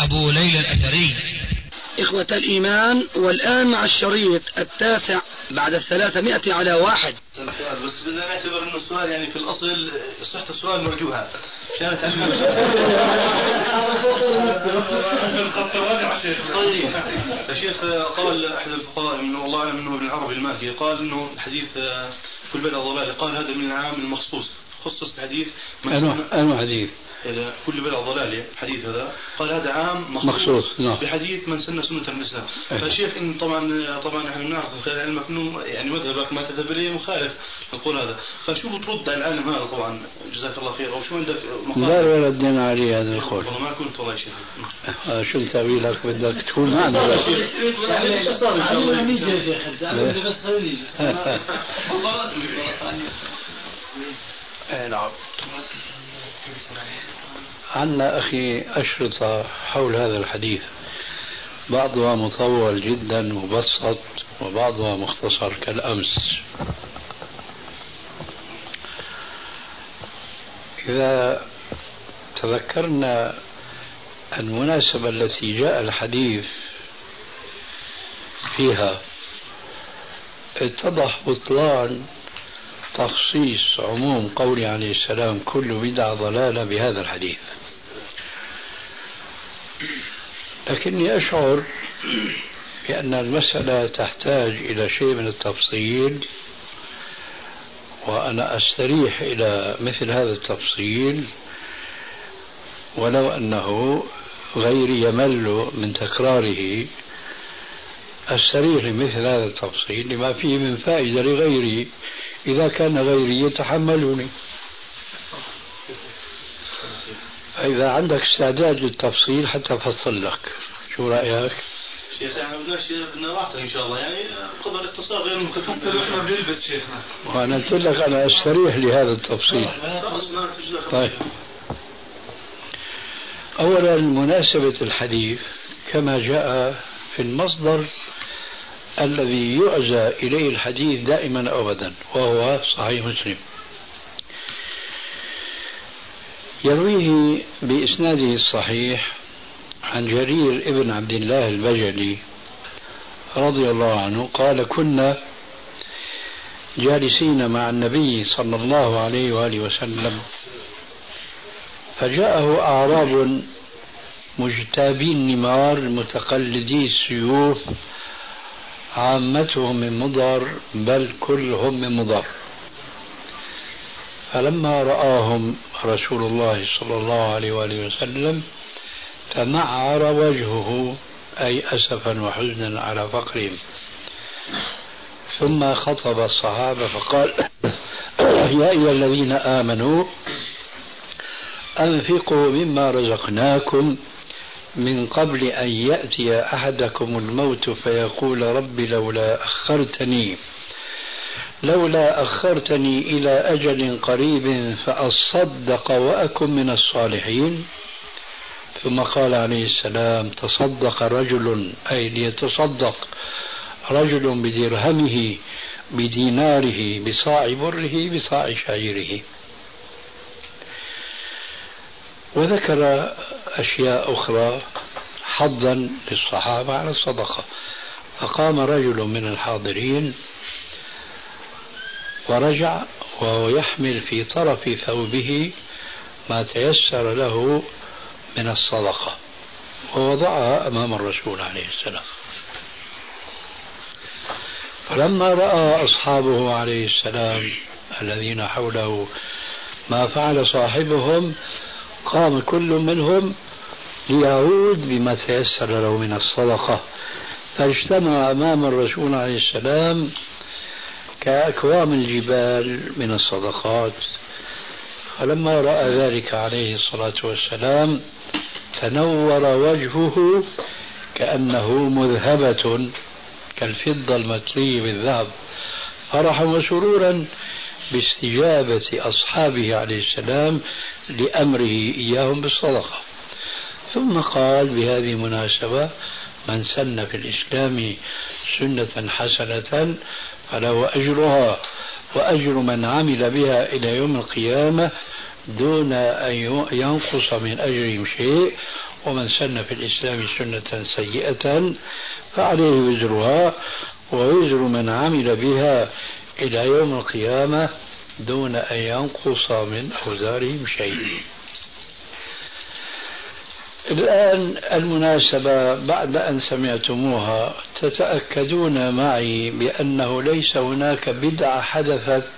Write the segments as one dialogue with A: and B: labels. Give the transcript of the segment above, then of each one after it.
A: أبو ليلى الأثري.
B: إخوة الإيمان والآن مع الشريط التاسع بعد الثلاثمائة على واحد.
C: بس بدنا نعتبر إنه السؤال يعني في الأصل صحة السؤال مرجوها كانت الخط الراجع شيخ طيب يا شيخ قال أحد الفقهاء انه والله أعلم إنه ابن العربي المالكي قال إنه الحديث كل بدع ضلال قال هذا من العام المخصوص. خصص الحديث
D: أنه حديث.
C: كل بلع ضلال. الحديث هذا قال هذا عام مخصوص,
D: مخصوص نعم.
C: بحديث من سن سنة الإسلام أيه. فشيخ إن طبعا طبعا إحنا بنعرف من خلال علمك إنه يعني مذهبك ما تذهب إليه مخالف القول هذا. فشو بترد على العالم هذا طبعا؟ جزاك الله خير. أو شو عندك
D: مخالف لا ردنا عليه هذا القول
C: والله ما كنت والله شيخ.
D: آه شو تاويلك بدك تكون معنا.
C: يا شيخ. نيجي يا شيخ. بس خليني
D: نعم. عنا أخي أشرطة حول هذا الحديث. بعضها مطول جدا مبسط وبعضها مختصر كالأمس. إذا تذكرنا المناسبة التي جاء الحديث فيها اتضح بطلان تخصيص عموم قوله عليه السلام كل بدعة ضلالة بهذا الحديث. لكني أشعر بأن المسألة تحتاج إلى شيء من التفصيل وأنا أستريح إلى مثل هذا التفصيل ولو أنه غيري يمل من تكراره أستريح لمثل هذا التفصيل لما فيه من فائدة لغيري إذا كان غيري يتحملني. فإذا عندك استعداد للتفصيل حتى أفصل لك. شو رأيك؟
C: شيخ إحنا بدناش بدنا إن شاء الله. يعني قدر الاتصال غير متفصل. إحنا بنلبس شيخنا.
D: وأنا قلت لك أنا أستريح لهذا التفصيل. طيب. اولا مناسبة الحديث كما جاء في المصدر الذي يعزى إليه الحديث دائما ابدا وهو صحيح مسلم. يرويه بإسناده الصحيح عن جرير ابن عبد الله البجلي رضي الله عنه قال كنا جالسين مع النبي صلى الله عليه وآله وسلم فجاءه أعراب مجتابي النمار متقلدي السيوف عامتهم من مضر بل كلهم من مضر. فلما رآهم رسول الله صلى الله عليه وآله وسلم تمعر وجهه أي أسفا وحزنا على فقرهم. ثم خطب الصحابة فقال يا أيها الذين آمنوا أنفقوا مما رزقناكم من قبل أن يأتي أحدكم الموت فيقول رب لولا أخرتني لولا أخرتني إلى أجل قريب فأصدق وأكن من الصالحين. ثم قال عليه السلام تصدق رجل أي ليتصدق رجل بدرهمه بديناره بصاع بره بصاع شعيره. وذكر أشياء أخرى حظا للصحابة على الصدقة. فقام رجل من الحاضرين ورجع وهو يحمل في طرف ثوبه ما تيسر له من الصدقة. ووضعها أمام الرسول عليه السلام. فلما رأى أصحابه عليه السلام الذين حوله ما فعل صاحبهم قام كل منهم ليعود بما تيسر له من الصدقة. فاجتمع أمام الرسول عليه السلام كأكوام الجبال من الصدقات. فلما رأى ذلك عليه الصلاة والسلام تنور وجهه كأنه مذهبة كالفضة المطلية بالذهب. فرحا وسرورا باستجابة أصحابه عليه السلام لأمره إياهم بالصدقة. ثم قال بهذه المناسبة من سن في الإسلام سنة حسنة فله أجرها وأجر من عمل بها إلى يوم القيامة دون أن ينقص من أجرهم شيء ومن سن في الإسلام سنة سيئة فعليه وزرها ووزر من عمل بها إلى يوم القيامة دون أن ينقص من أوزارهم شيء. الآن المناسبة بعد أن سمعتموها تتأكدون معي بأنه ليس هناك بدعة حدثت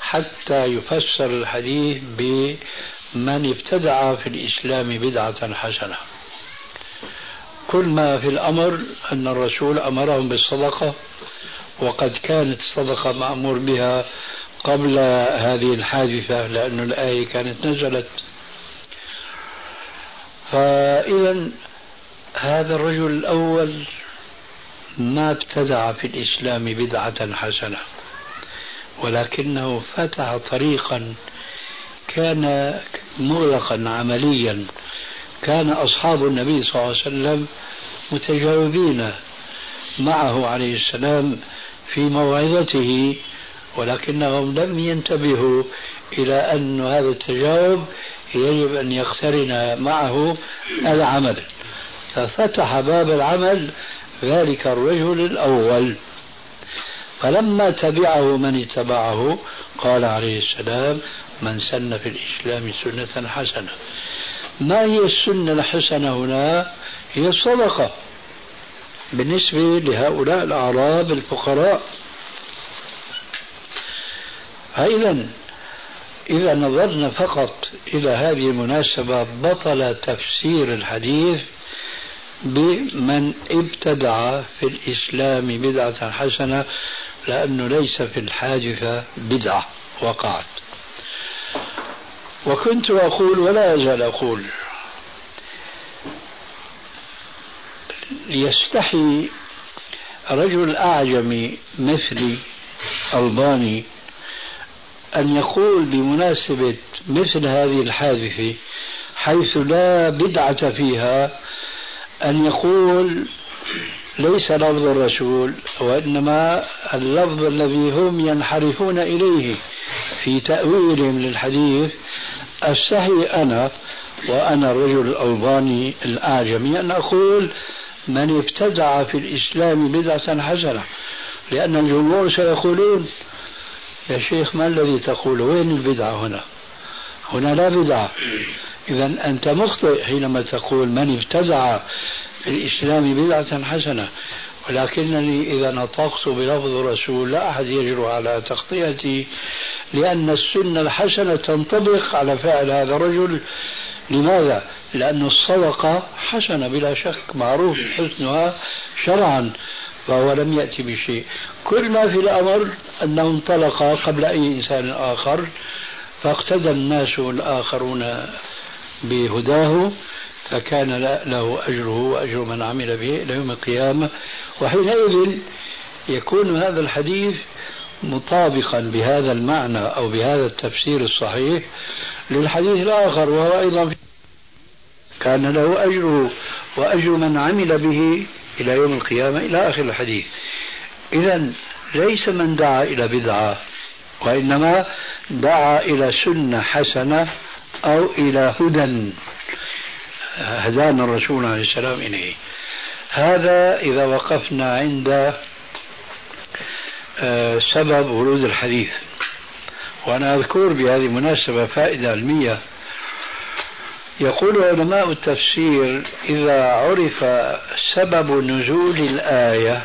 D: حتى يفسر الحديث بمن ابتدع في الإسلام بدعة حسنة. كل ما في الأمر أن الرسول أمرهم بالصدقة وقد كانت الصدقة مأمور بها قبل هذه الحادثة لأن الآية كانت نزلت. فإذا هذا الرجل الأول ما ابتدع في الإسلام بدعة حسنة ولكنه فتح طريقا كان مغلقا عمليا. كان أصحاب النبي صلى الله عليه وسلم متجاوبين معه عليه السلام في موعظته ولكنهم لم ينتبهوا إلى أن هذا التجاوب يجب أن يقترن معه العمل. ففتح باب العمل ذلك الرجل الأول. فلما تبعه من اتبعه قال عليه السلام من سن في الإسلام سنة حسنة. ما هي السنة الحسنة هنا؟ هي الصدقة. بالنسبة لهؤلاء الأعراب الفقراء فإذا إذا نظرنا فقط إلى هذه المناسبة بطل تفسير الحديث بمن ابتدع في الإسلام بدعة حسنة لأنه ليس في الحادثة بدعة وقعت. وكنت أقول ولا أزال أقول يستحي رجل أعجمي مثلي ألباني أن يقول بمناسبة مثل هذه الحادثة حيث لا بدعة فيها أن يقول ليس لفظ الرسول وإنما اللفظ الذي هم ينحرفون إليه في تأويلهم للحديث أستحي أنا وأنا الرجل الألباني الأعجمي. أن أقول من ابتدع في الإسلام بدعة حسنة لأن الجمهور سيقولون يا شيخ ما الذي تقول؟ وين البدعة هنا؟ هنا لا بدعة. إذا أنت مخطئ حينما تقول من ابتدع في الإسلام بدعة حسنة. ولكنني إذا نطقت بلفظ الرسول لا أحد يجرؤ على تخطئتي لأن السنة الحسنة تنطبق على فعل هذا الرجل. لماذا؟ لأن الصدقة حسنة بلا شك معروف حسنها شرعا. فهو لم يأتي بشيء. كل ما في الأمر أنه انطلق قبل أي إنسان آخر فاقتدى الناس الآخرون بهداه فكان له أجره وأجر من عمل به إلى يوم القيامة. وحينئذ يكون هذا الحديث مطابقا بهذا المعنى أو بهذا التفسير الصحيح للحديث الآخر وهو أيضا كان له أجره وأجر من عمل به إلى يوم القيامة إلى آخر الحديث. إذا ليس من دعا إلى بدعة وإنما دعا إلى سنة حسنة أو إلى هدى. هدانا الرسول عليه السلام إليه. هذا إذا وقفنا عند آه، سبب ورود الحديث. وأنا أذكر بهذه المناسبة فائدة علمية. يقول علماء التفسير إذا عرف سبب نزول الآية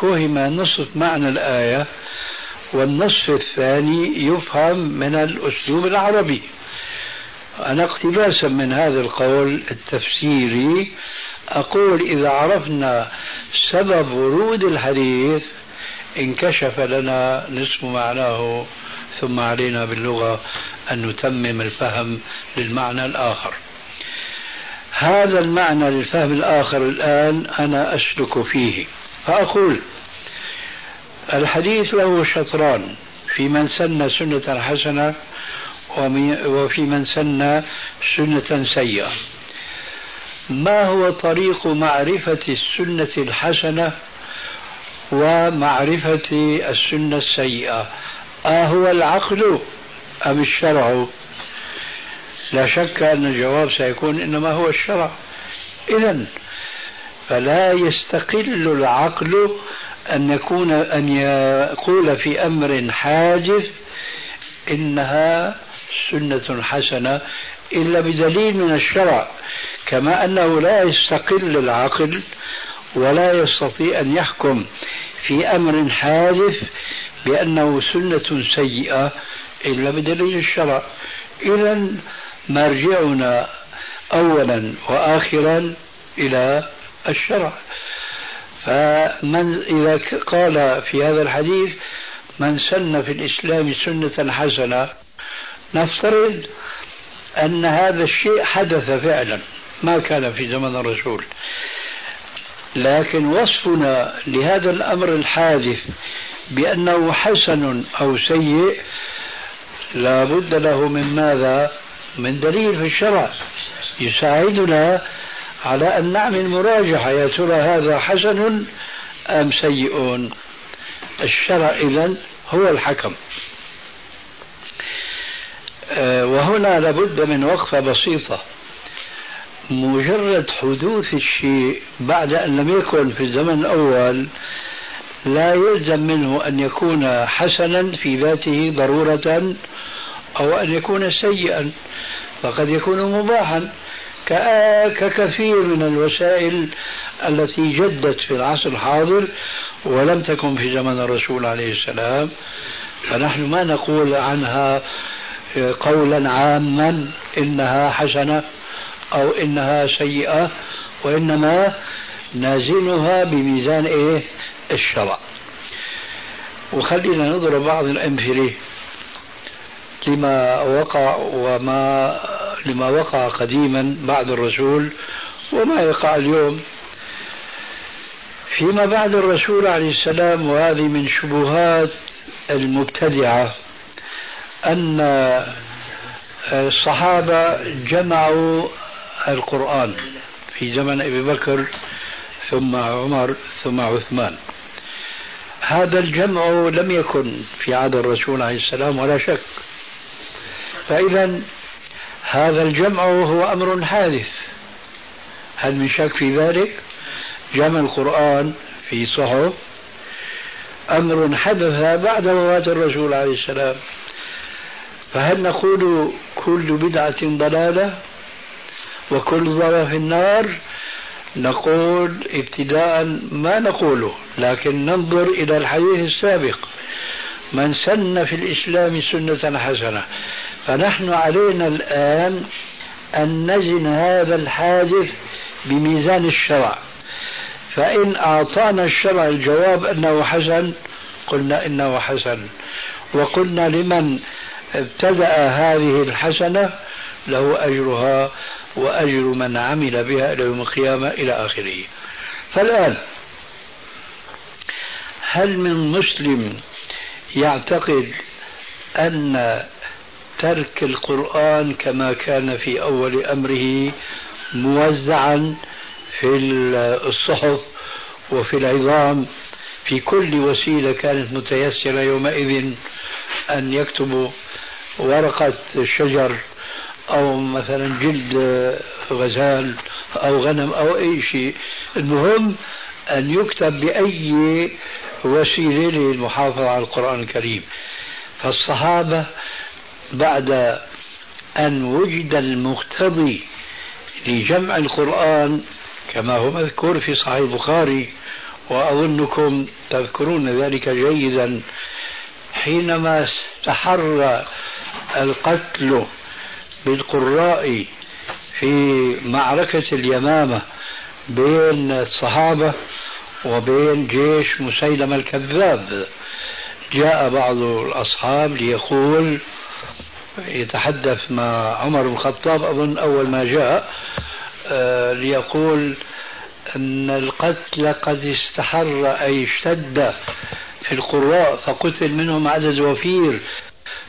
D: فهم نصف معنى الآية والنصف الثاني يفهم من الأسلوب العربي. أنا اقتباسا من هذا القول التفسيري أقول إذا عرفنا سبب ورود الحديث انكشف لنا نصف معناه ثم علينا باللغة أن نتمم الفهم للمعنى الآخر. هذا المعنى للفهم الآخر الآن أنا أسلك فيه. فأقول الحديث له شطران. في من سن سنة حسنة وفي من سن سنة سيئة. ما هو طريق معرفة السنة الحسنة ومعرفة السنة السيئة؟ أهو العقل أم الشرع؟ لا شك أن الجواب سيكون إنما هو الشرع. إذا فلا يستقل العقل أن يكون أن يقول في أمر حادث إنها سنة حسنة إلا بدليل من الشرع كما أنه لا يستقل العقل ولا يستطيع أن يحكم في أمر حادث بأنه سنة سيئة إلا بدليل الشرع. إذا مرجعنا أولا وآخرا إلى الشرع. فمن إذا قال في هذا الحديث من سن في الإسلام سنة حسنة نفترض أن هذا الشيء حدث فعلا ما كان في زمن الرسول. لكن وصفنا لهذا الأمر الحادث بأنه حسن أو سيء لا بد له من ماذا؟ من دليل في الشرع يساعدنا على أن نعمل مراجعة يا ترى هذا حسن أم سيء الشرع إذا هو الحكم. آه، وهنا لابد من وقفة بسيطة. مجرد حدوث الشيء بعد أن لم يكن في الزمن الأول لا يلزم منه أن يكون حسنا في ذاته ضرورة أو أن يكون سيئا فقد يكون مباحا ككثير من الوسائل التي جدت في العصر الحاضر ولم تكن في زمن الرسول عليه السلام. فنحن ما نقول عنها قولا عاما إنها حسنة أو إنها سيئة وإنما نازلها بميزان إيه؟ الشرع. وخلينا نضرب بعض الأمثلة. لما وقع وما لما وقع قديما بعد الرسول وما يقع اليوم. فيما بعد الرسول عليه السلام وهذه من شبهات المبتدعة أن الصحابة جمعوا القرآن في زمن أبي بكر ثم عمر ثم عثمان. هذا الجمع لم يكن في عهد الرسول عليه السلام ولا شك فإذا هذا الجمع هو أمر حادث. هل من شك في ذلك؟ جمع القرآن في صحف أمر حدث بعد وفاة الرسول عليه السلام. فهل نقول كل بدعة ضلالة وكل ضلالة في النار؟ نقول ابتداء ما نقوله لكن ننظر إلى الحديث السابق. من سن في الإسلام سنة حسنة. فنحن علينا الآن أن نزن هذا الحادث بميزان الشرع. فإن أعطانا الشرع الجواب أنه حسن قلنا إنه حسن. وقلنا لمن ابتدأ هذه الحسنة له أجرها وأجر من عمل بها إلى يوم القيامة إلى آخره. فالآن هل من مسلم يعتقد أن ترك القرآن كما كان في أول أمره موزعا في الصحف وفي العظام. في كل وسيلة كانت متيسرة يومئذ أن يكتبوا ورقة شجر أو مثلا جلد غزال أو غنم أو أي شيء. المهم أن يكتب بأي وسيلة للمحافظة على القرآن الكريم. فالصحابة بعد أن وجد المقتضي لجمع القرآن كما هو مذكور في صحيح البخاري وأظنكم تذكرون ذلك جيدا حينما استحر القتل بالقراء في معركة اليمامة بين الصحابة وبين جيش مسيلمة الكذاب جاء بعض الأصحاب ليقول يتحدث مع عمر بن الخطاب. أظن أول ما جاء آه، ليقول أن القتل قد استحر أي اشتد في القراء فقتل منهم عدد وفير.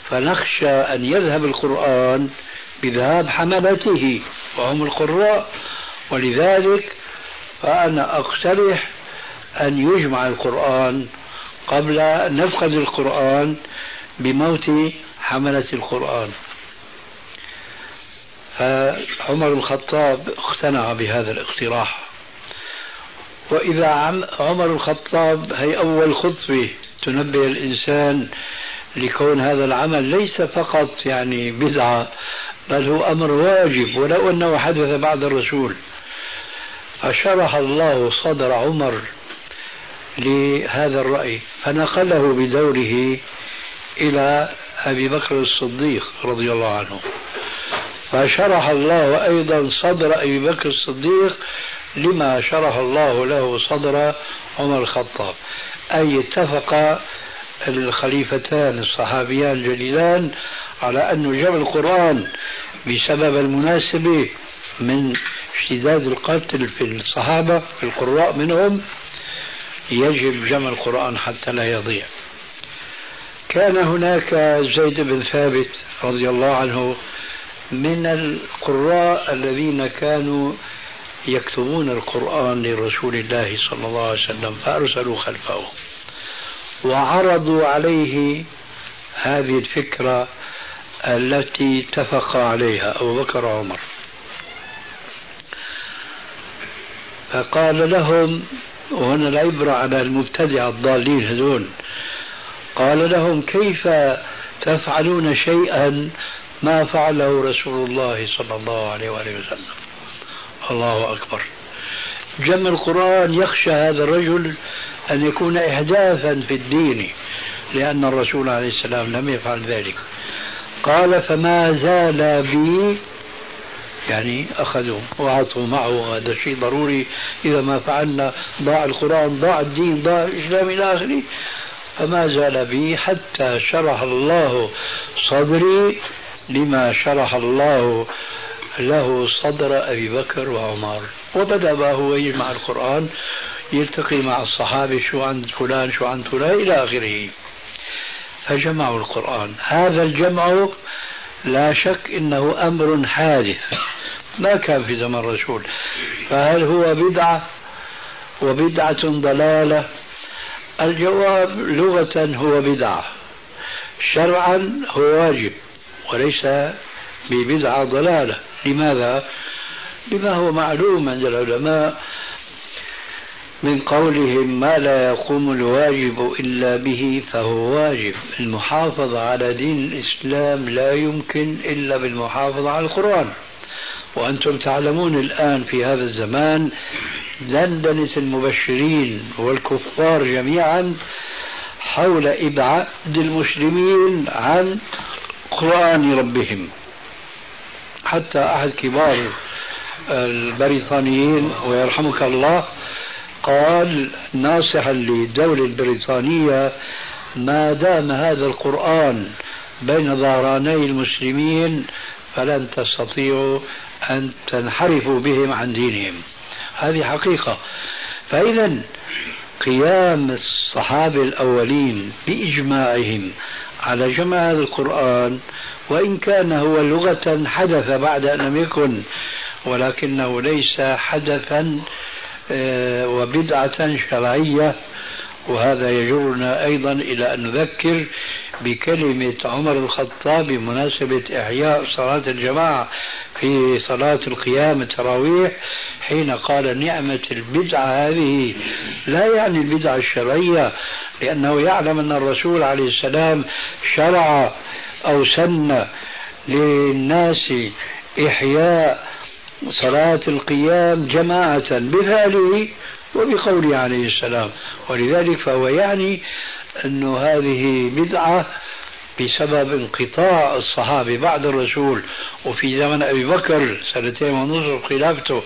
D: فنخشى أن يذهب القرآن بذهاب حملته وهم القراء. ولذلك فأنا أقترح أن يجمع القرآن قبل أن نفقد القرآن بموت حملة القرآن. فعمر الخطاب اقتنع بهذا الاقتراح. وإذا عمر الخطاب هي أول خطوة تنبه الإنسان لكون هذا العمل ليس فقط يعني بدعة بل هو أمر واجب. ولو أنه حدث بعد الرسول. فشرح الله صدر عمر لهذا الرأي. فنقله بدوره إلى أبي بكر الصديق رضي الله عنه. فشرح الله أيضا صدر أبي بكر الصديق لما شرح الله له صدر عمر الخطاب. أي اتفق الخليفتان الصحابيان الجليلان على أن جمع القرآن بسبب المناسبة من اشتداد القتل في الصحابة في القراء منهم يجب جمع القرآن حتى لا يضيع. كان هناك زيد بن ثابت رضي الله عنه من القراء الذين كانوا يكتبون القرآن لرسول الله صلى الله عليه وسلم فأرسلوا خلفه وعرضوا عليه هذه الفكرة التي اتفق عليها أبو بكر وعمر. فقال لهم وهنا العبرة على المبتدع الضالين هذول قال لهم كيف تفعلون شيئا ما فعله رسول الله صلى الله عليه وآله وسلم؟ الله أكبر. جمع القرآن يخشى هذا الرجل أن يكون إحداثا في الدين لأن الرسول عليه السلام لم يفعل ذلك. قال فما زال بي يعني أخذوا وعطوا معه هذا شيء ضروري. إذا ما فعلنا ضاع القرآن ضاع الدين ضاع الإسلام إلى آخره فما زال بي حتى شرح الله صدري لما شرح الله له صدر أبي بكر وعمر. وبدأ هو يجمع القرآن يلتقي مع الصحابة شو عند فلان شو عند فلان إلى آخره. فجمعوا القرآن. هذا الجمع لا شك إنه أمر حادث. ما كان في زمن الرسول. فهل هو بدعة؟ وبدعة ضلالة؟ الجواب لغة هو بدعة شرعا هو واجب وليس ببدعة ضلالة. لماذا؟ لما هو معلوم عند العلماء من قولهم ما لا يقوم الواجب إلا به فهو واجب. المحافظة على دين الإسلام لا يمكن إلا بالمحافظة على القرآن. وأنتم تعلمون الآن في هذا الزمان دندنة المبشرين والكفار جميعا حول إبعاد المسلمين عن قرآن ربهم. حتى أحد كبار البريطانيين ويرحمك الله قال ناصحا للدولة البريطانية ما دام هذا القرآن بين ظهراني المسلمين فلن تستطيعوا أن تنحرفوا بهم عن دينهم. هذه حقيقة. فإذا قيام الصحابة الأولين بإجماعهم على جمع هذا القرآن وإن كان هو لغة حدث بعد أن لم يكن ولكنه ليس حدثا آه، وبدعة شرعية وهذا يجرنا أيضا إلى أن نذكر بكلمة عمر الخطاب بمناسبة إحياء صلاة الجماعة. في صلاة القيام التراويح حين قال نعمة البدعة هذه. لا يعني البدعة الشرعية لأنه يعلم أن الرسول عليه السلام شرع أو سن للناس إحياء صلاة القيام جماعة بفعله وبقوله عليه السلام. ولذلك فهو يعني أن هذه بدعة بسبب انقطاع الصحابة. بعد الرسول وفي زمن أبي بكر سنتين ونصف خلافته.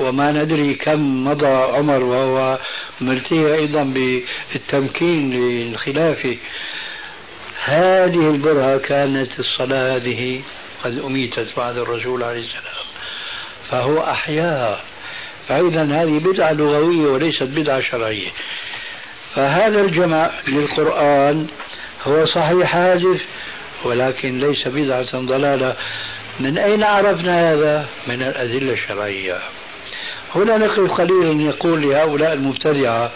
D: وما ندري كم مضى عمر وهو ملتهي أيضا بالتمكين للخلافة. هذه البرهة كانت الصلاة هذه قد أميتت بعد الرسول عليه السلام. فهو أحياها فإذا هذه بدعة لغوية وليست بدعة شرعية. فهذا الجمع للقرآن هو صحيح حادث ولكن ليس بدعة ضلالة من أين عرفنا هذا؟ من الأدلة الشرعية هنا نقف قليلا يقول لهؤلاء المبتدعة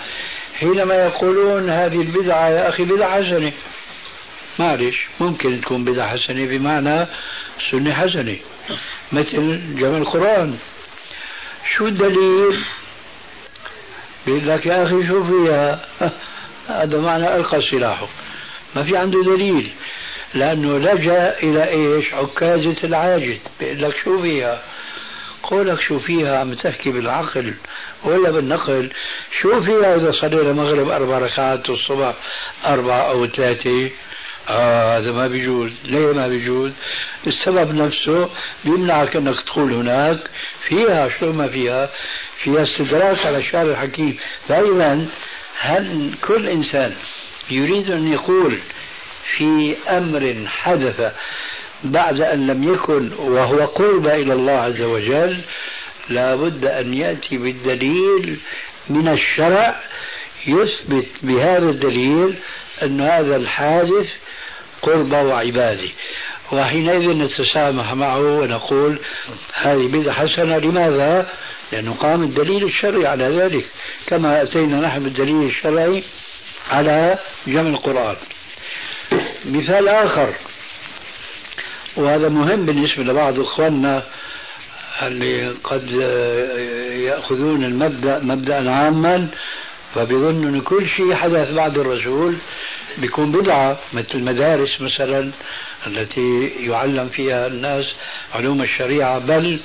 D: حينما يقولون هذه البدعة يا أخي بدعة حسنة معلش ممكن تكون بدعة حسنة بمعنى سنة حسنة مثل جمع القرآن شو الدليل؟ بيقول لك يا أخي شو فيها؟ هذا معنى ألقى سلاحه ما في عنده دليل. لأنه لجأ إلى إيش؟ عكازة العاجز. بيقول لك شو فيها؟ قولك شو فيها؟ عم تحكي بالعقل. ولا بالنقل. شو فيها إذا صلينا المغرب أربع ركعات والصبح أربعة أو ثلاثة؟ آه هذا ما بيجوز. ليه ما بيجوز؟ السبب نفسه بيمنعك أنك تقول هناك. فيها شو ما فيها؟ فيها استدراك على الشارع الحكيم. فإذا هل كل إنسان يريد أن يقول في أمر حدث بعد أن لم يكن وهو قرب إلى الله عز وجل لا بد أن يأتي بالدليل من الشرع يثبت بهذا الدليل أن هذا الحادث قرب وعبادة وحينئذ نتسامح معه ونقول هذه بدعة حسنة لماذا؟ لأنه قام الدليل الشرعي على ذلك كما أتينا نحن بالدليل الشرعي على جمع القرآن. مثال آخر. وهذا مهم بالنسبة لبعض إخواننا اللي قد يأخذون المبدأ مبدأ عاما فبيظنوا أن كل شيء حدث بعد الرسول بيكون بدعة مثل المدارس مثلا التي يعلم فيها الناس علوم الشريعة بل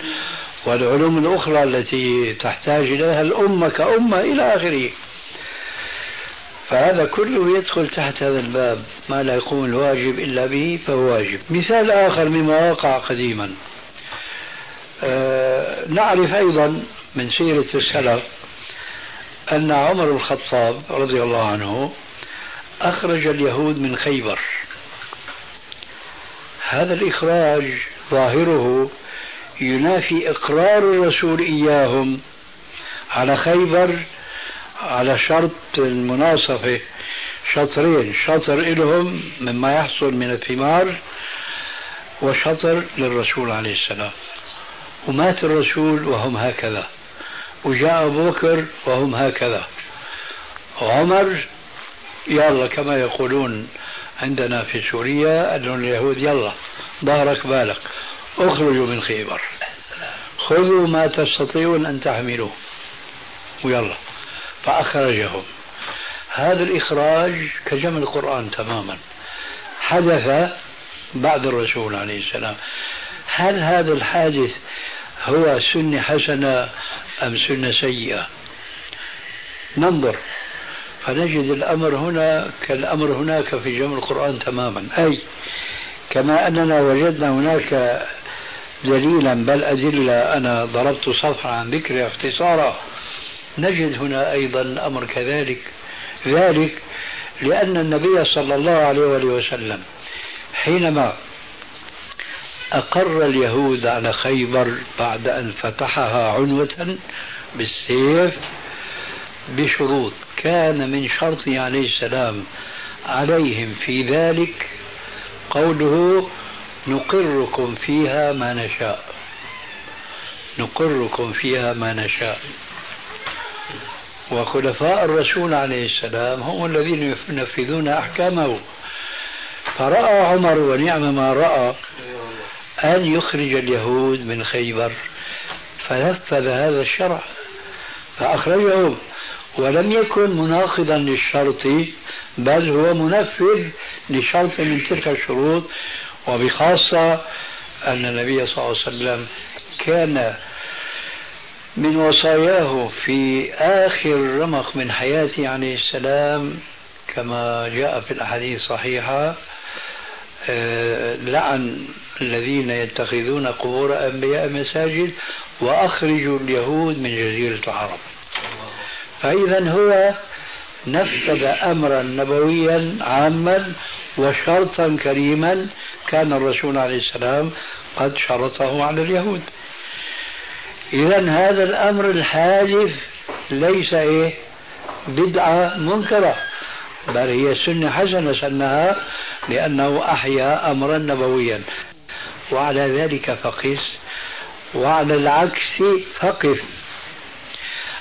D: والعلوم الأخرى التي تحتاج إليها الأمة كأمة إلى آخره. فهذا كله يدخل تحت هذا الباب ما لا يقوم الواجب إلا به فهو واجب. مثال آخر مما وقع قديما. آه نعرف أيضا من سيرة السلف أن عمر الخطاب رضي الله عنه أخرج اليهود من خيبر. هذا الإخراج ظاهره ينافي إقرار الرسول إياهم على خيبر على شرط المناصفة. شطرين شطر لهم مما يحصل من الثمار وشطر للرسول عليه السلام. ومات الرسول وهم هكذا. وجاء أبو بكر وهم هكذا. وعمر يلا كما يقولون عندنا في سوريا أن اليهود يلا ظهرك بالك اخرجوا من خيبر. خذوا ما تستطيعون أن تحملوه. ويلا. فأخرجهم. هذا الإخراج كجمع القرآن تماما. حدث بعد الرسول عليه السلام. هل هذا الحادث هو سنة حسنة أم سنة سيئة؟ ننظر. فنجد الأمر هنا كالأمر هناك في جمع القرآن تماما. أي كما أننا وجدنا هناك دليلا بل أدلة أنا ضربت صفحة عن ذكرها اختصارا نجد هنا أيضا الأمر كذلك ذلك لأن النبي صلى الله عليه وسلم حينما أقر اليهود على خيبر بعد أن فتحها عنوة بالسيف بشروط كان من شرطه عليه السلام عليهم في ذلك قوله نقركم فيها ما نشاء نقركم فيها ما نشاء. وخلفاء الرسول عليه السلام هم الذين ينفذون أحكامه. فرأى عمر ونعم ما رأى أن يخرج اليهود من خيبر فنفذ هذا الشرع فأخرجهم ولم يكن مناقضا للشرط بل هو منفذ لشرط من تلك الشروط وبخاصة أن النبي صلى الله عليه وسلم كان من وصاياه في آخر رمق من حياته عليه السلام كما جاء في الأحاديث الصحيحة آه، لعن الذين يتخذون قبور أنبياء مساجد وأخرجوا اليهود من جزيرة العرب. فإذا هو نفذ أمرا نبويا عاما وشرطا كريما كان الرسول عليه السلام قد شرطه على اليهود. إذا هذا الأمر الحادث ليس إيه؟ بدعة منكرة بل هي سنة حسنة سنها لأنه أحيا أمرا نبويا. وعلى ذلك فقس وعلى العكس فقف.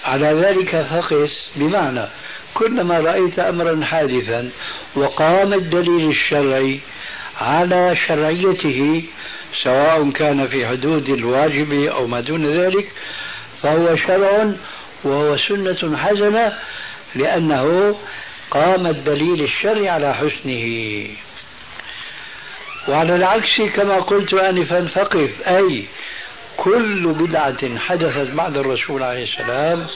D: على ذلك فقس بمعنى كلما رأيت أمرا حادثا وقام الدليل الشرعي على شرعيته سواء كان في حدود الواجب أو ما دون ذلك فهو شرع وهو سنة حسنة لأنه قام الدليل الشرعي على حسنه. وعلى العكس كما قلت آنفا فقف أي كل بدعة حدثت بعد الرسول عليه السلام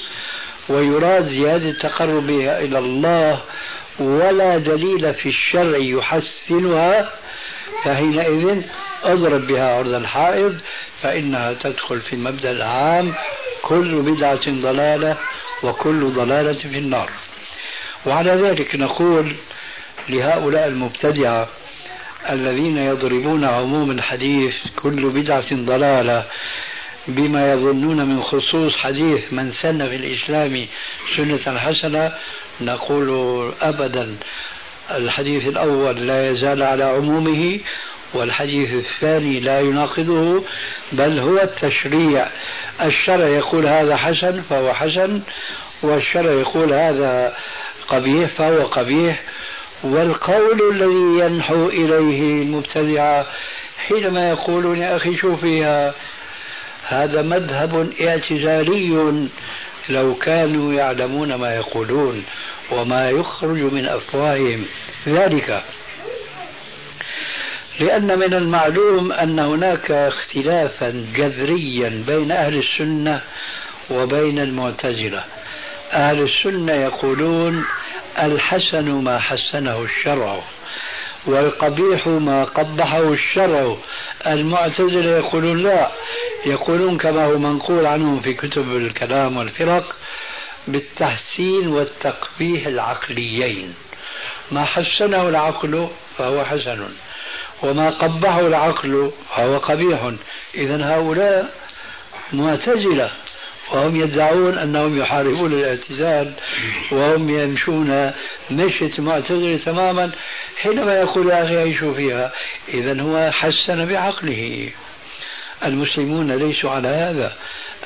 D: ويراد زيادة تقربها إلى الله ولا دليل في الشرع يحسنها فحينئذ اضرب بها عرض الحائض فإنها تدخل في المبدأ العام. كل بدعة ضلالة وكل ضلالة في النار. وعلى ذلك نقول لهؤلاء المبتدعة الذين يضربون عموم الحديث كل بدعة ضلالة بما يظنون من خصوص حديث من سن في الإسلام سنة حسنة نقول أبدا الحديث الأول لا يزال على عمومه والحديث الثاني لا يناقضه بل هو التشريع. الشرع يقول هذا حسن فهو حسن والشرع يقول هذا قبيح فهو قبيح. والقول الذي ينحو إليه المبتدعة حينما يقولون يا أخي شو فيها هذا مذهب اعتزالي. لو كانوا يعلمون ما يقولون وما يخرج من أفواههم. ذلك لأن من المعلوم أن هناك اختلافا جذريا بين أهل السنة وبين المعتزلة. أهل السنة يقولون الحسن ما حسنه الشرع والقبيح ما قبحه الشرع. المعتزلة يقولون لا يقولون كما هو منقول عنهم في كتب الكلام والفرق بالتحسين والتقبيح العقليين. ما حسنه العقل فهو حسن. وما قبحه العقل فهو قبيح. إذا هؤلاء معتزلة وهم يدعون أنهم يحاربون الاعتزال وهم يمشون مشية معتزلة تماما حينما يقول يا أخي عيشوا فيها. إذا هو حسن بعقله. المسلمون ليسوا على هذا.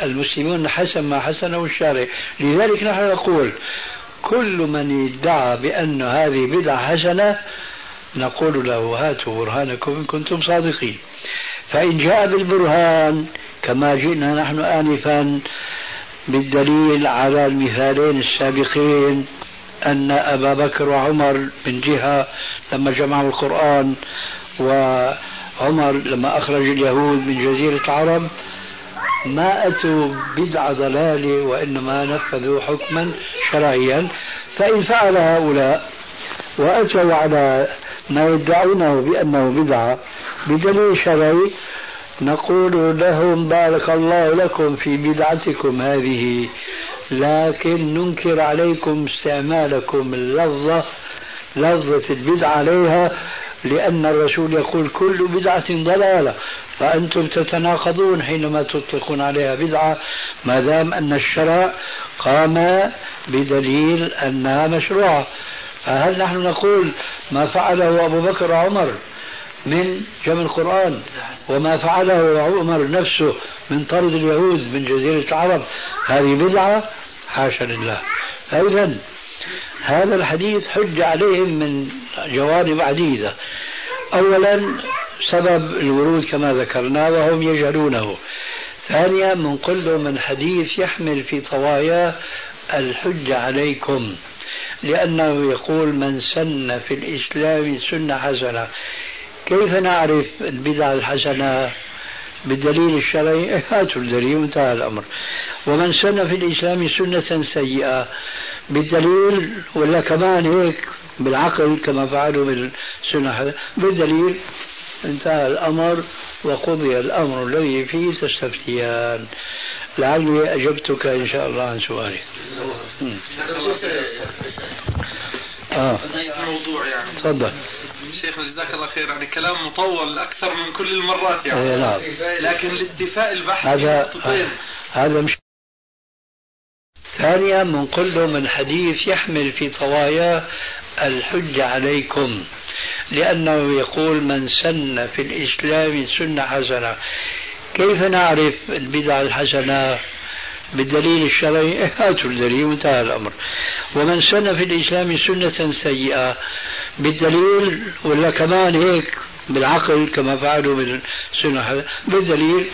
D: المسلمون حسن ما حسنه الشارع. لذلك نحن نقول كل من ادعى بأن هذه بدعة حسنة نقول له هاتوا برهانكم إن كنتم صادقين. فإن جاء بالبرهان كما جئنا نحن آنفا بالدليل على المثالين السابقين أن أبا بكر وعمر من جهة لما جمعوا القرآن وعمر لما أخرج اليهود من جزيرة العرب ما أتوا بدعة ضلالة وإنما نفذوا حكما شرعيا. فإن فعل هؤلاء وأتوا على ما يدعونه بأنه بدعة. بدليل شرعي نقول لهم بارك الله لكم في بدعتكم هذه لكن ننكر عليكم استعمالكم اللفظة لفظة البدعة عليها لأن الرسول يقول كل بدعة ضلالة. فأنتم تتناقضون حينما تطلقون عليها بدعة ما دام أن الشرع قام بدليل أنها مشروعة. فهل نحن نقول ما فعله أبو بكر وعمر من جمع القرآن وما فعله عمر نفسه من طرد اليهود من جزيرة العرب؟ هذه بدعة حاشا لله. فإذا هذا الحديث حج عليهم من جوانب عديدة. أولا سبب الورود كما ذكرنا وهم يجهلونه. ثانيا من كل من حديث يحمل في طواياه الحج عليكم. لأنه يقول من سن في الإسلام سنة حسنة. كيف نعرف البدع الحسنة؟ بالدليل الشرعي؟ هاتوا الدليل وانتهى الأمر. ومن سن في الإسلام سنة سيئة. بالدليل ولا كمان هيك بالعقل كما فعلوا بالسنة بالدليل انتهى الأمر وقضي الأمر الذي فيه تستفتيان. لعلي أجبتك إن شاء الله عن سؤالك
E: آه. موضوع يعني
D: تفضل.
E: شيخ جزاك الله خير. يعني كلام مطول أكثر من كل المرات يعني.
D: إيه، نعم.
E: لكن الاستيفاء البحث
D: هذا هذا مش ثانيا بنقول له من حديث يحمل في طواياه الحج عليكم. لأنه يقول من سن في الإسلام سنة حسنة. كيف نعرف البدع الحسنة بالدليل الشرعي؟ هاتوا الدليل وانتهى الأمر. ومن سن في الإسلام سنة سيئة بالدليل ولا كمان هيك بالعقل كما فعلوا بالسنة بالدليل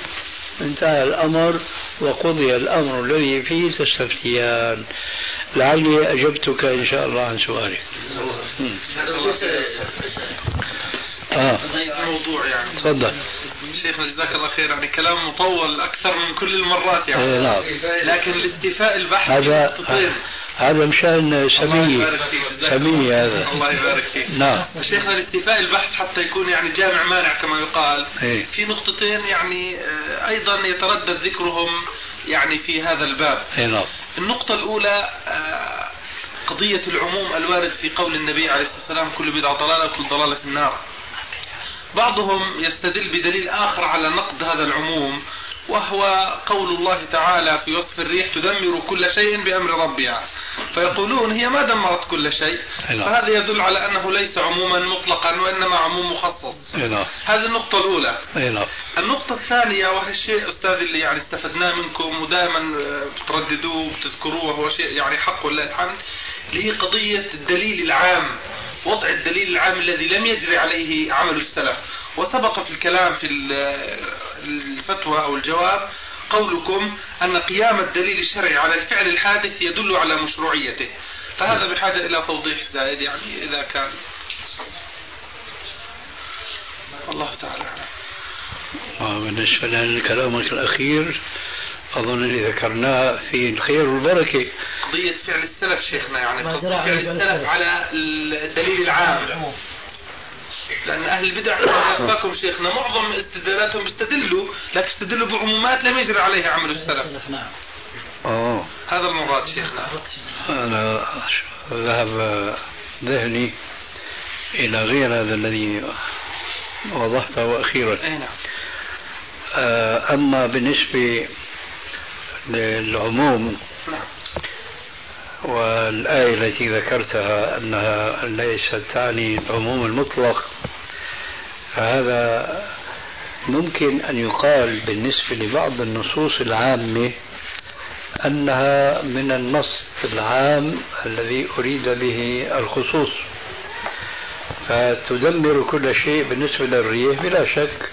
D: انتهى الأمر وقضي الأمر الذي فيه تستفتيان. لعلي أجبتك إن شاء الله عن سؤالك.
E: آه. موضوع يعني.
D: تفضل.
E: شيخنا جزاك الله خير. يعني كلام مطول أكثر من كل المرات يعني.
D: إيه نعم.
E: لكن الاستيفاء البحث
D: هذا هذا مشان سمية سمية هذا.
E: الله يبارك فيك.
D: نعم.
E: شيخنا الاستيفاء البحث حتى يكون يعني جامع مانع كما يقال.
D: إيه؟
E: في نقطتين يعني آه، أيضا يتردد ذكرهم يعني في هذا الباب.
D: إيه نعم.
E: النقطة الأولى آه، قضية العموم الوارد في قول النبي عليه الصلاة والسلام كل بدعة ضلالة وكل ضلالة في النار. بعضهم يستدل بدليل آخر على نقد هذا العموم وهو قول الله تعالى في وصف الريح تدمر كل شيء بأمر ربها فيقولون هي ما دمرت كل شيء. فهذا يدل على أنه ليس عموما مطلقا وإنما عموم مخصص. هذه النقطة الأولى. النقطة الثانية وهي الشيء أستاذ اللي يعني استفدناه منكم ودائما آه، بترددوه وبتذكروه وهو شيء يعني حق ولله الحمد اللي هي قضية الدليل العام. وضع الدليل العام الذي لم يجري عليه عمل السلف. وسبق في الكلام في الفتوى أو الجواب قولكم أن قيام الدليل الشرعي على الفعل الحادث يدل على مشروعيته. فهذا بحاجة إلى توضيح زائد يعني إذا كان الله تعالى.
D: أعلم بالنسبة لكلامك الأخير أظن اللي ذكرناه في الخير والبركة
E: قضية فعل السلف شيخنا يعني فعل السلف على الدليل العام. لأن أهل البدع أخفاكم شيخنا معظم استدلالاتهم بيستدلوا لكن استدلوا بعمومات لم يجري عليها عمل السلف.
F: نعم.
D: أوه.
E: هذا المراد شيخنا.
D: أنا ذهب ذهني إلى غير هذا الذي وضحته أخيرا.
E: أي نعم.
D: آه، أما بالنسبة للعموم. والآية التي ذكرتها أنها ليست تعني العموم المطلق فهذا ممكن أن يقال بالنسبة لبعض النصوص العامة أنها من النص العام الذي أريد به الخصوص. فتدمر كل شيء بالنسبة للريح بلا شك.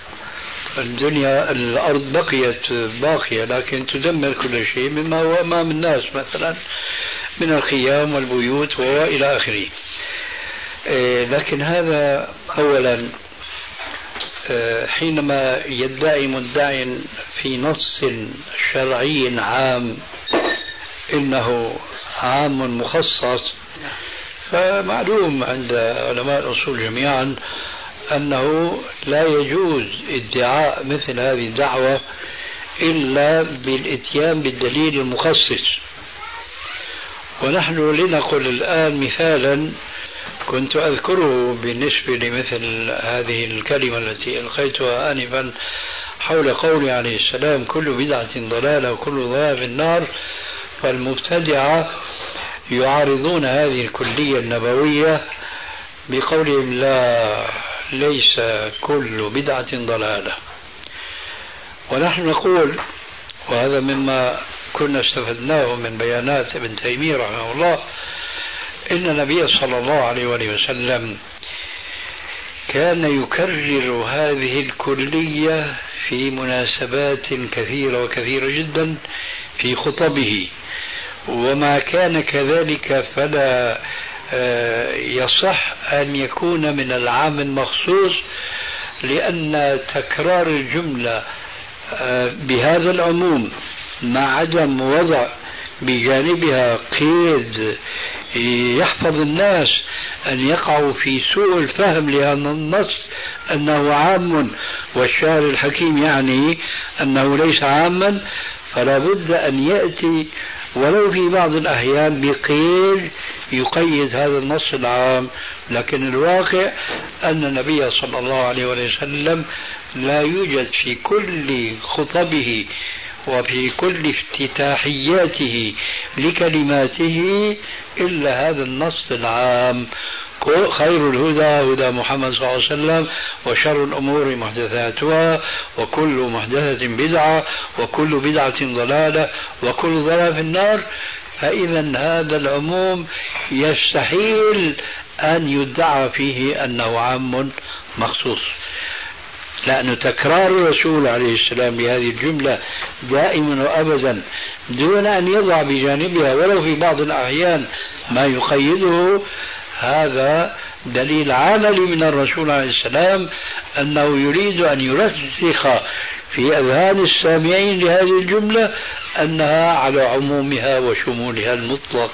D: الدنيا الأرض بقيت باقية لكن تدمر كل شيء مما هو أمام الناس مثلا من الخيام والبيوت وإلى آخره. إيه، لكن هذا أولا. إيه، حينما يدعي مدع في نص شرعي عام إنه عام مخصص فمعلوم عند علماء الأصول جميعا أنه لا يجوز ادعاء مثل هذه الدعوة إلا بالإتيان بالدليل المخصص. ونحن لنقل الآن مثالا كنت أذكره بالنسبة لمثل هذه الكلمة التي ألقيتها آنفا حول قول عليه السلام كل بدعة ضلالة وكل ضلالة في النار فالمبتدعة يعارضون هذه الكلية النبوية بقولهم لا ليس كل بدعة ضلالة. ونحن نقول وهذا مما كنا استفدناه من بيانات ابن تيمية رحمه الله إن النبي صلى الله عليه وسلم كان يكرر هذه الكلية في مناسبات كثيرة وكثيرة جدا في خطبه. وما كان كذلك فلا يصح أن يكون من العام المخصوص لأن تكرار الجملة آه، بهذا العموم مع عدم وضع بجانبها قيد يحفظ الناس أن يقعوا في سوء الفهم لهذا النص أنه عام والشاعر الحكيم يعني أنه ليس عاما فلا بد أن يأتي ولو في بعض الأحيان بقيد يقيد هذا النص العام لكن الواقع أن النبي صلى الله عليه وسلم لا يوجد في كل خطبه وفي كل افتتاحياته لكلماته إلا هذا النص العام. خير الهدى هدى محمد صلى الله عليه وسلم وشر الأمور محدثاتها وكل محدثة بدعة وكل بدعة ضلالة وكل ضلالة في النار. فإذا هذا العموم يستحيل أن يدعى فيه أنه عام مخصوص. لأن تكرار الرسول عليه السلام بهذه الجملة دائما وأبدا دون أن يضع بجانبها ولو في بعض الأحيان ما يقيده هذا دليل عملي من الرسول عليه السلام أنه يريد أن يرسخ في أذهان السامعين لهذه الجملة أنها على عمومها وشمولها المطلق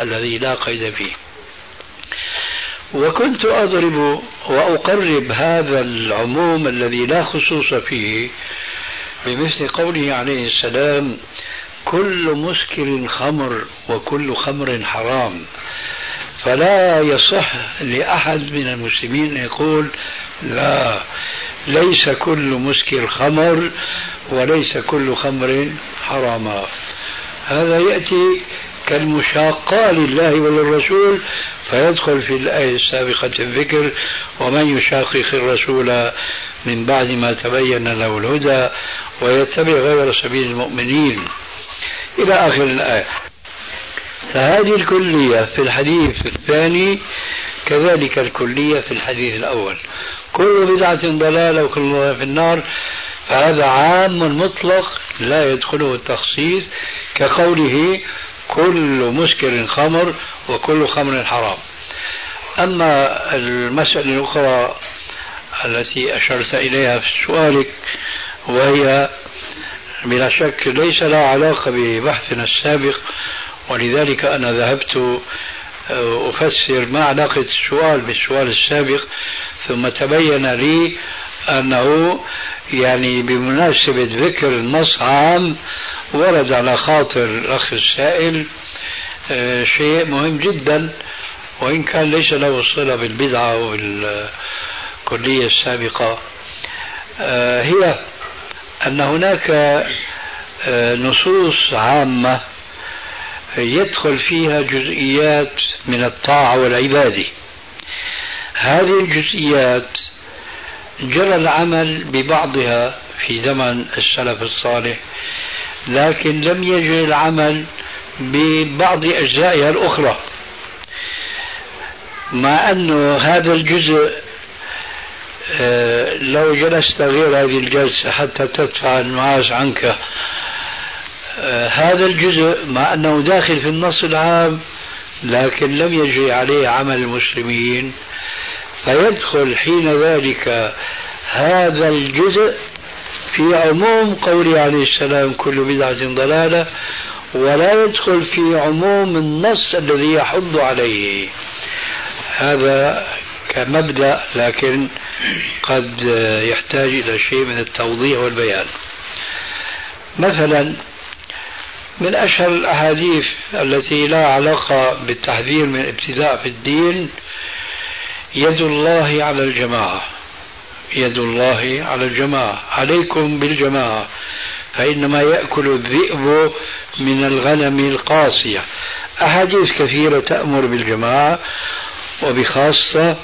D: الذي لا قيد فيه. وكنت أضرب وأقرب هذا العموم الذي لا خصوص فيه بمثل قوله عليه السلام كل مسكر خمر وكل خمر حرام. فلا يصح لأحد من المسلمين أن يقول لا ليس كل مسكر خمر وليس كل خمر حراما هذا يأتي كالمشاقة لله وللرسول فيدخل في الآية السابقة الذكر ومن يشاقق الرسول من بعد ما تبين له الهدى ويتبع غير سبيل المؤمنين. إلى آخر الآية. فهذه الكلية في الحديث الثاني كذلك الكلية في الحديث الأول. كل بدعة ضلالة وكل في النار. فهذا عام مطلق لا يدخله التخصيص كقوله كل مسكر خمر وكل خمر حرام. أما المسألة الأخرى التي أشرت إليها في سؤالك وهي بلا شك ليس لها علاقة ببحثنا السابق ولذلك أنا ذهبت آه، أفسر ما علاقة السؤال بالسؤال السابق ثم تبين لي أنه يعني بمناسبة ذكر النص عام ورد على خاطر الأخ السائل آه، شيء مهم جدا وإن كان ليس له صلة بالبدعة والكلية السابقة. آه، هي أن هناك نصوص عامة يدخل فيها جزئيات من الطاعة والعبادة هذه الجزئيات جرى العمل ببعضها في زمن السلف الصالح لكن لم يجري العمل ببعض أجزائها الأخرى. مع أنه هذا الجزء آه، لو جلست غير هذه الجلسة حتى تدفع المعاش عنك هذا الجزء مع أنه داخل في النص العام لكن لم يجري عليه عمل المسلمين. فيدخل حين ذلك هذا الجزء في عموم قوله عليه السلام كل بدعة ضلالة ولا يدخل في عموم النص الذي يحض عليه. هذا كمبدأ لكن قد يحتاج إلى شيء من التوضيح والبيان. مثلا من أشهر الأحاديث التي لا علاقة بالتحذير من الابتداء في الدين يد الله على الجماعة. يد الله على الجماعة. عليكم بالجماعة. فإنما يأكل الذئب من الغنم القاسية أحاديث كثيرة تأمر بالجماعة وبخاصة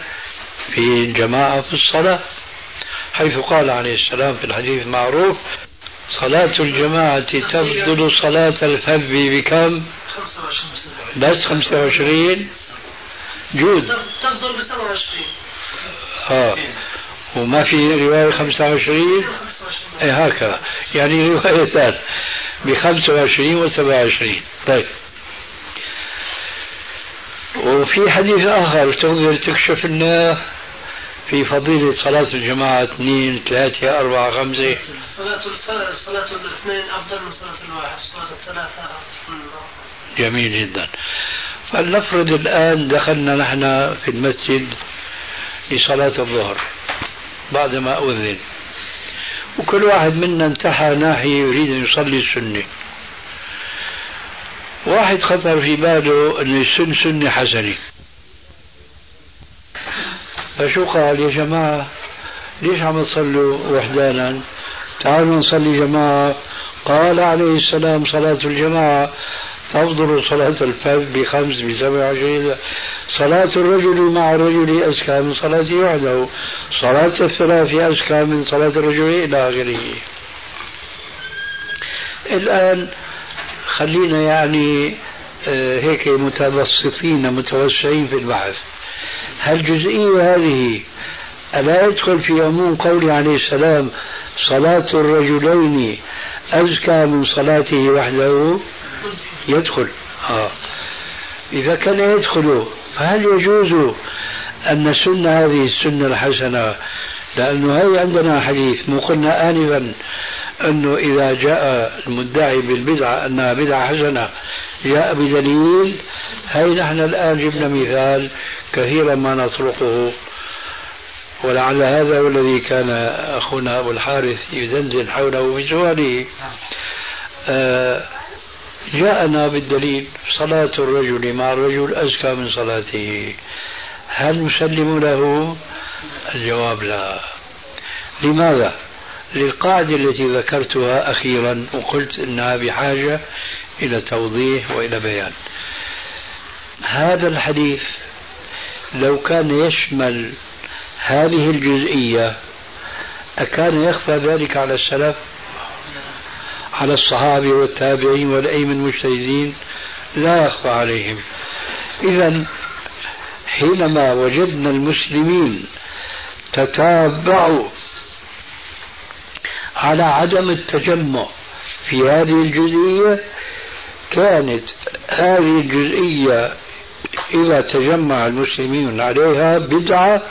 D: في الجماعة في الصلاة حيث قال عليه السلام في الحديث المعروف صلاة الجماعة تفضل صلاة الفذ بكم؟ بس 25 جود.
G: تفضل ب 27
D: آه. وما في رواية 25 اي هكذا. يعني روايتان ب 25 و 27 طيب. وفي حديث آخر تنظر تكشف لنا في فضيلة صلاة الجماعة اثنين ثلاثة أربعة خمسة.
G: صلاة. صلاة الاثنين أفضل من صلاة الواحد صلاة الثلاثة
D: جميل جدا. فلنفرض الآن دخلنا نحن في المسجد لصلاة الظهر بعدما أذن. وكل واحد منا انتحى ناحية يريد أن يصلي السنة. واحد خطر في باله أن السن سنة حسنة. فشو قال يا جماعة ليش عم تصلوا وحدانا؟ تعالوا نصلي جماعة. قال عليه السلام صلاة الجماعة تفضل صلاة الفرد بخمس بسبع وعشرين صلاة الرجل مع الرجل أزكى من صلاته وحده. صلاة الثلاث أزكى من صلاة الرجل إلى آخره. الآن خلينا يعني آه، هيك متبسطين متوسعين في البحث. هالجزئية هذه؟ ألا يدخل في عموم قوله عليه السلام صلاة الرجلين أزكى من صلاته وحده؟ يدخل. آه. إذا كان يدخل فهل يجوز أن السنة هذه السنة الحسنة؟ لأنه هي عندنا حديث مو قلنا آنفا أنه إذا جاء المدعي بالبدعة أنها بدعة حسنة. جاء بدليل هي نحن الآن جبنا مثال كثيرا ما نطرقه ولعل هذا هو الذي كان أخونا أبو الحارث يدندن حوله في سؤاله. آه جاءنا بالدليل صلاة الرجل مع الرجل أزكى من صلاته. هل نسلم له؟ الجواب لا. لماذا؟ للقاعدة التي ذكرتها أخيرا وقلت أنها بحاجة إلى توضيح وإلى بيان. هذا الحديث لو كان يشمل هذه الجزئية أكان يخفى ذلك على السلف؟ على الصحابة والتابعين والأئمة المجتهدين؟ لا يخفى عليهم. إذا حينما وجدنا المسلمين تتابعوا على عدم التجمع في هذه الجزئية كانت هذه الجزئية إذا تجمع المسلمين عليها بدعة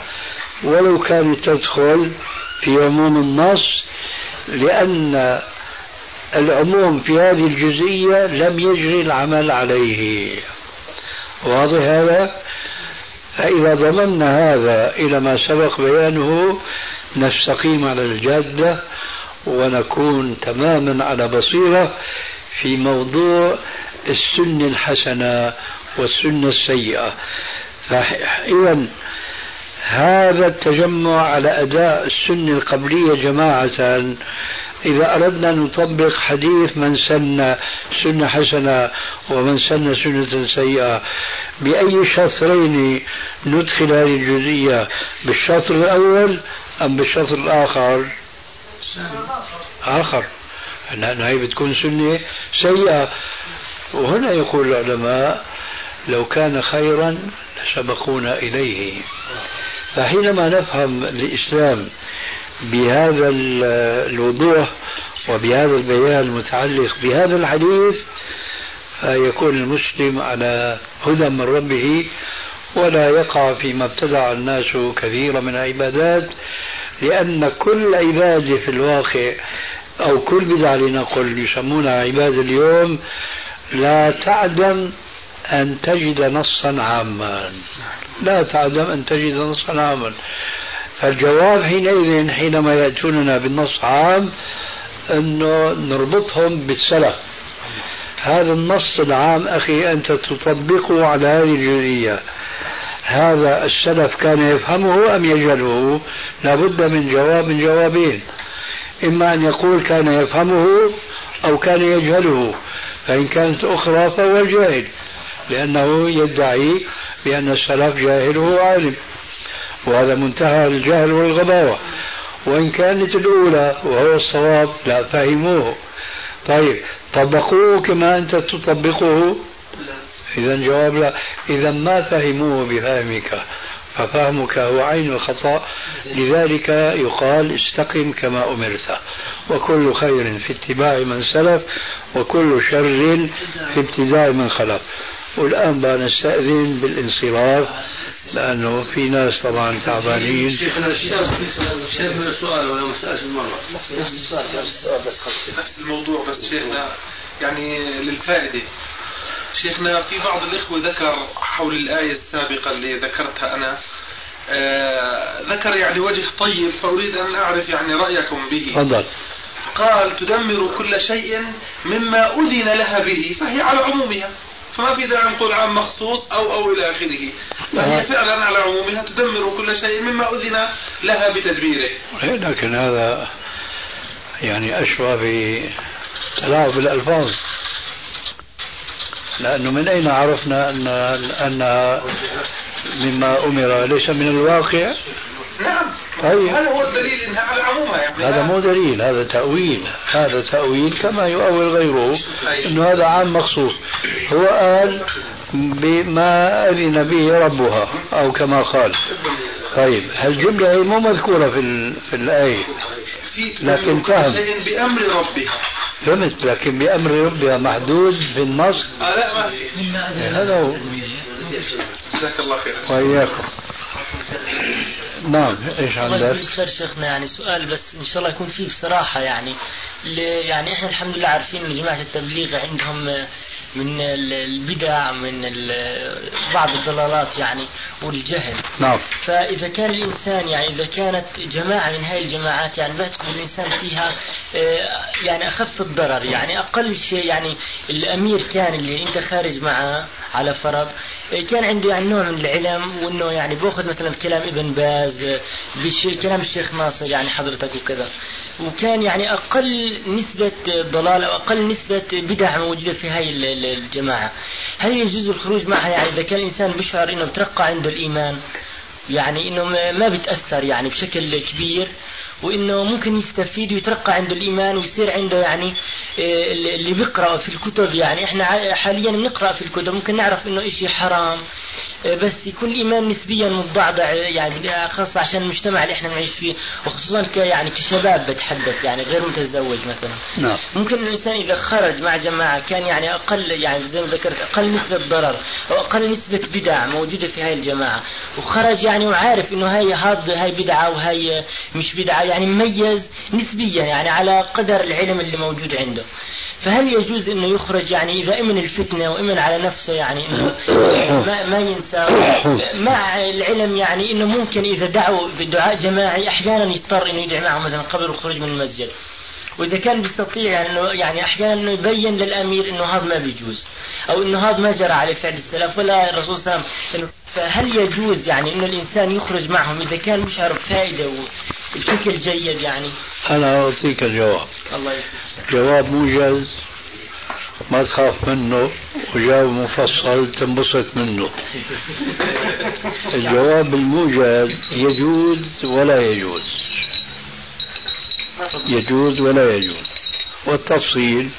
D: ولو كانت تدخل في عموم النص لأن العموم في هذه الجزئية لم يجري العمل عليه. واضح هذا؟ فإذا ضممنا هذا إلى ما سبق بيانه نستقيم على الجادة ونكون تماما على بصيرة. في موضوع السنة الحسنة والسنة السيئة. فإذا هذا التجمع على أداء السنة القبلية جماعة. إذا أردنا أن نطبق حديث من سن سنة حسنة ومن سن سنة سيئة بأي شطرين ندخل هذه الجزئية؟ بالشطر الأول أم بالشطر الآخر. آخر. لأن هي بتكون سنة سيئة. وهنا يقول العلماء لو كان خيرا لسبقونا إليه. فحينما نفهم الإسلام بهذا الوضوح وبهذا البيان المتعلق بهذا الحديث فيكون المسلم على هدى من ربه ولا يقع فيما ابتدع الناس كثيرا من العبادات لأن كل عبادة في الواقع أو كل بدعة لنقل يسمونها عبادة اليوم لا تعدم أن تجد نصا عاما. لا تعدم أن تجد نصا عاما. فالجواب حينئذ حينما يأتوننا بالنص عام أنه نربطهم بالسلف. هذا النص العام أخي أنت تطبقه على هذه الجزئية. هذا السلف كان يفهمه أم يجهله؟ لابد من جواب من جوابين. إما أن يقول كان يفهمه أو كان يجهله فإن كانت أخرى فهو جاهل لأنه يدعي بأن السلف جاهل وهو عالم وهذا منتهى الجهل والغباوة. وإن كانت الأولى وهو الصواب لا فهموه. طيب طبقوه كما أنت تطبقه؟ إذا جواب لا. إذا ما فهموه بفهمك؟ ففهمك هو عين الخطأ. لذلك يقال استقم كما أمرت. وكل خير في اتباع من سلف وكل شر في ابتداء من خلف. والآن بقى نستأذن بالانصراف لأنه في ناس طبعا تعبانين.
F: شيخنا من السؤال ولا مسألة المرة. نفس السؤال
E: نفس السؤال بس نفس الموضوع بس شيخنا يعني للفائدة. شيخنا في بعض الإخوة ذكر حول الآية السابقة اللي ذكرتها أنا آه ذكر يعني وجه طيب فأريد أن أعرف يعني رأيكم به.
D: تفضل.
E: قال تدمر كل شيء مما أذن لها به فهي على عمومها. فما في داعي نقول عام مخصوص أو أو إلى آخره. فهي فعلا على عمومها تدمر كل شيء مما أذن لها بتدبيره.
D: لكن هذا يعني أشبه تلاعب بالألفاظ. لأنه من أين عرفنا أن أن مما أمر ليس من الواقع؟
H: نعم.
D: طيب.
H: هذا هو الدليل إنها على عمومها يعني
D: هذا مو دليل هذا تأويل. هذا تأويل كما يؤول غيره أنه هذا عام مخصوص. هو قال بما أذن به ربها أو كما قال. طيب هالجملة هي مو مذكورة في. في الآية؟ لكن فهم.
H: بأمر ربها.
D: فهمت لكن بأمر ربها محدود في النص.
H: آه لا ما في.
D: هذا هو.
H: جزاك الله خير.
D: وإياكم. نعم إيش
I: الله
D: عندك؟
I: شيخنا يعني سؤال بس إن شاء الله يكون فيه بصراحة يعني يعني إحنا الحمد لله عارفين إن جماعة التبليغ عندهم آه، من ال- البدع من ال- بعض الضلالات يعني والجهل.
D: نعم.
I: فإذا كان الإنسان يعني إذا كانت جماعة من هاي الجماعات يعني بيعتقد الإنسان فيها آه، يعني أخف الضرر يعني. أقل شيء يعني الأمير كان اللي أنت خارج معه على فرض آه، كان عنده يعني نوع من العلم وإنه يعني باخذ مثلا كلام ابن باز آه، كلام الشيخ ناصر يعني حضرتك وكذا. وكان يعني أقل نسبة ضلال أو أقل نسبة بدع موجودة في هاي ال- ال- الجماعة. هل يجوز الخروج معها؟ يعني إذا كان الإنسان بيشعر إنه بترقى عنده الإيمان يعني إنه ما- بتاثر يعني بشكل كبير وإنه ممكن يستفيد ويترقى عنده الإيمان ويصير عنده يعني آه، اللي بيقرأ في الكتب. يعني إحنا حاليا بنقرأ في الكتب ممكن نعرف إنه إشي حرام. بس يكون الإيمان نسبيا متضعضع يعني خاصه عشان المجتمع اللي إحنا بنعيش فيه وخصوصا ك يعني كشباب بتحدث يعني غير متزوج مثلا.
D: نعم.
I: ممكن الإنسان إذا خرج مع جماعة كان يعني أقل يعني زي ما ذكرت أقل نسبة ضرر أو أقل نسبة بدع موجودة في هاي الجماعة. وخرج يعني وعارف إنه هاي هاد هاي بدعة وهي مش بدعة يعني مميز نسبيا يعني على قدر العلم اللي موجود عنده. فهل يجوز إنه يخرج يعني إذا إمن الفتنة وإمن على نفسه يعني إنه ما, ما ينسى؟ مع العلم يعني إنه ممكن إذا دعوا بدعاء جماعي أحيانا يضطر إنه يدعي معهم مثلا قبل الخروج من المسجد. وإذا كان بيستطيع يعني إنه يعني أحيانا إنه يبين للأمير إنه هذا ما بيجوز أو إنه هذا ما جرى عليه فعل السلف ولا الرسول صلى الله عليه وسلم. فهل يجوز يعني إنه الإنسان يخرج معهم إذا كان بيشعر بفائده وبشكل جيد يعني.
D: أنا أعطيك الجواب.
I: الله يسلمك.
D: جواب موجز ما تخاف منه. وجواب مفصل تنبسط منه. الجواب الموجز يجوز ولا يجوز. يجوز ولا يجوز. والتفصيل.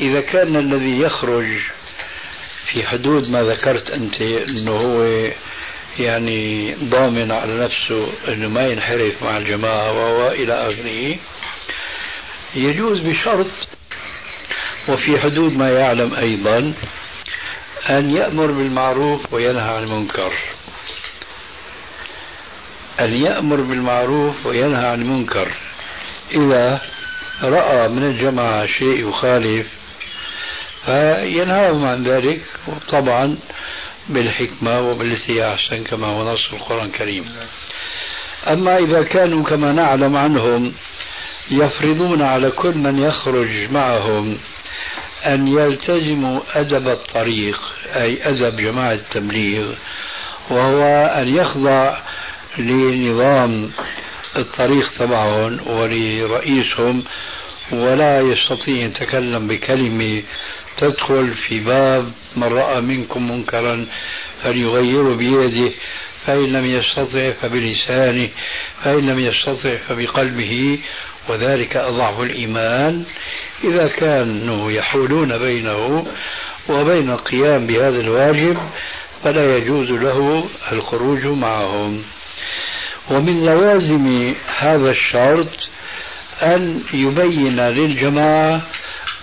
D: إذا كان الذي يخرج في حدود ما ذكرت أنت أنه هو يعني ضامن على نفسه أنه ما ينحرف مع الجماعة وإلى آخره يجوز بشرط وفي حدود ما يعلم أيضا أن يأمر بالمعروف وينهى عن المنكر. أن يأمر بالمعروف وينهى عن المنكر. إذا رأى من الجماعة شيء يخالف فينهاهم عن ذلك. طبعا بالحكمة وبالتي هي أحسن كما هو نص القرآن الكريم. أما إذا كانوا كما نعلم عنهم يفرضون على كل من يخرج معهم أن يلتزموا أدب الطريق أي أدب جماعة التبليغ وهو أن يخضع لنظام الطريق تبعهم ولرئيسهم ولا يستطيع يتكلم بكلمة تدخل في باب من رأى منكم منكرا فليغيره بيده فإن لم يستطع فبلسانه فإن لم يستطع فبقلبه وذلك أضعف الإيمان. إذا كانوا يحولون بينه وبين القيام بهذا الواجب فلا يجوز له الخروج معهم. ومن لوازم هذا الشرط أن يبين للجماعة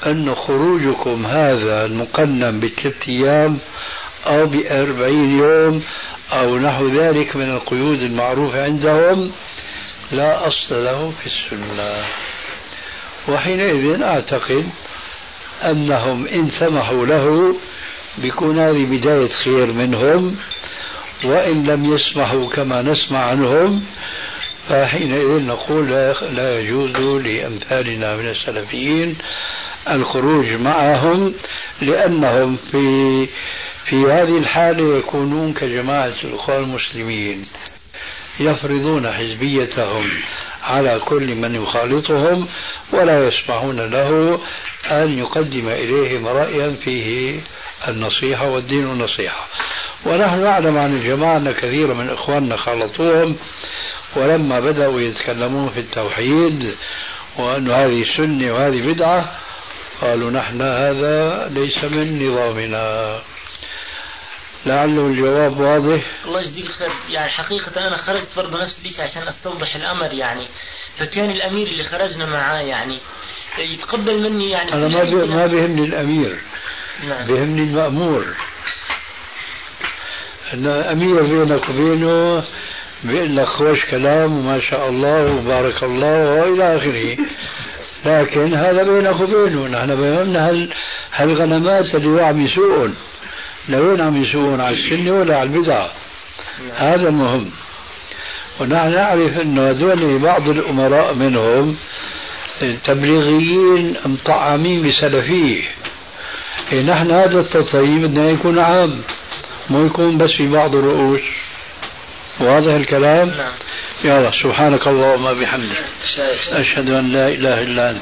D: أن خروجكم هذا المقنن بثلاثة أيام أو بأربعين يوم أو نحو ذلك من القيود المعروفة عندهم لا أصل له في السنة. وحينئذ أعتقد أنهم إن سمحوا له بيكون هذه بداية خير منهم وإن لم يسمحوا كما نسمع عنهم فحينئذ نقول لا, يجوز لأمثالنا من السلفيين الخروج معهم لأنهم في في هذه الحالة يكونون كجماعة الإخوان المسلمين يفرضون حزبيتهم على كل من يخالطهم ولا يسمحون له أن يقدم إليهم رأيا فيه النصيحة والدين النصيحة. ونحن نعلم عن الجماعة أن كثير من إخواننا خالطوهم ولما بدأوا يتكلمون في التوحيد وأن هذه سنة وهذه بدعة قالوا نحن هذا ليس من نظامنا. لعله الجواب واضح.
I: الله يجزيك خير يعني حقيقة أنا خرجت برضه نفس الشيء عشان أستوضح الأمر يعني. فكان الأمير اللي خرجنا معاه يعني يتقبل مني يعني
D: أنا ما بي- ما بيهمني الأمير.
I: نعم.
D: بيهمني المأمور. أن أمير بينك وبينه بيقول لك خوش كلام وما شاء الله وبارك الله وإلى آخره. لكن هذا بينك وبينه. نحن بيهمنا هل هالغنمات اللي عم يسوقون لوين عم يسوقون على السنة ولا على البدعة هذا المهم ونحن نعرف أنه هذول بعض الأمراء منهم تبليغيين مطعمين بسلفية إيه نحن هذا التطيب بدنا يكون عام مو يكون بس في بعض الرؤوس. واضح الكلام؟
I: نعم.
D: يلا سبحانك اللهم وبحمدك. أشهد أن لا إله إلا أنت.